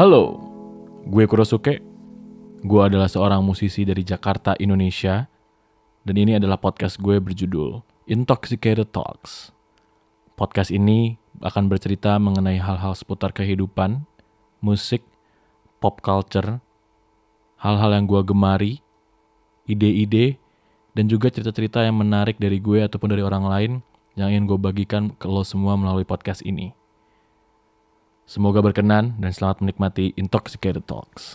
Halo, gue Kurosuke. Gue adalah seorang musisi dari Jakarta, Indonesia. Dan ini adalah podcast gue berjudul Intoxicated Talks. Podcast ini akan bercerita mengenai hal-hal seputar kehidupan, musik, pop culture, hal-hal yang gue gemari, ide-ide, dan juga cerita-cerita yang menarik dari gue ataupun dari orang lain yang ingin gue bagikan ke lo semua melalui podcast ini. Semoga berkenan dan selamat menikmati Intoxicated Talks.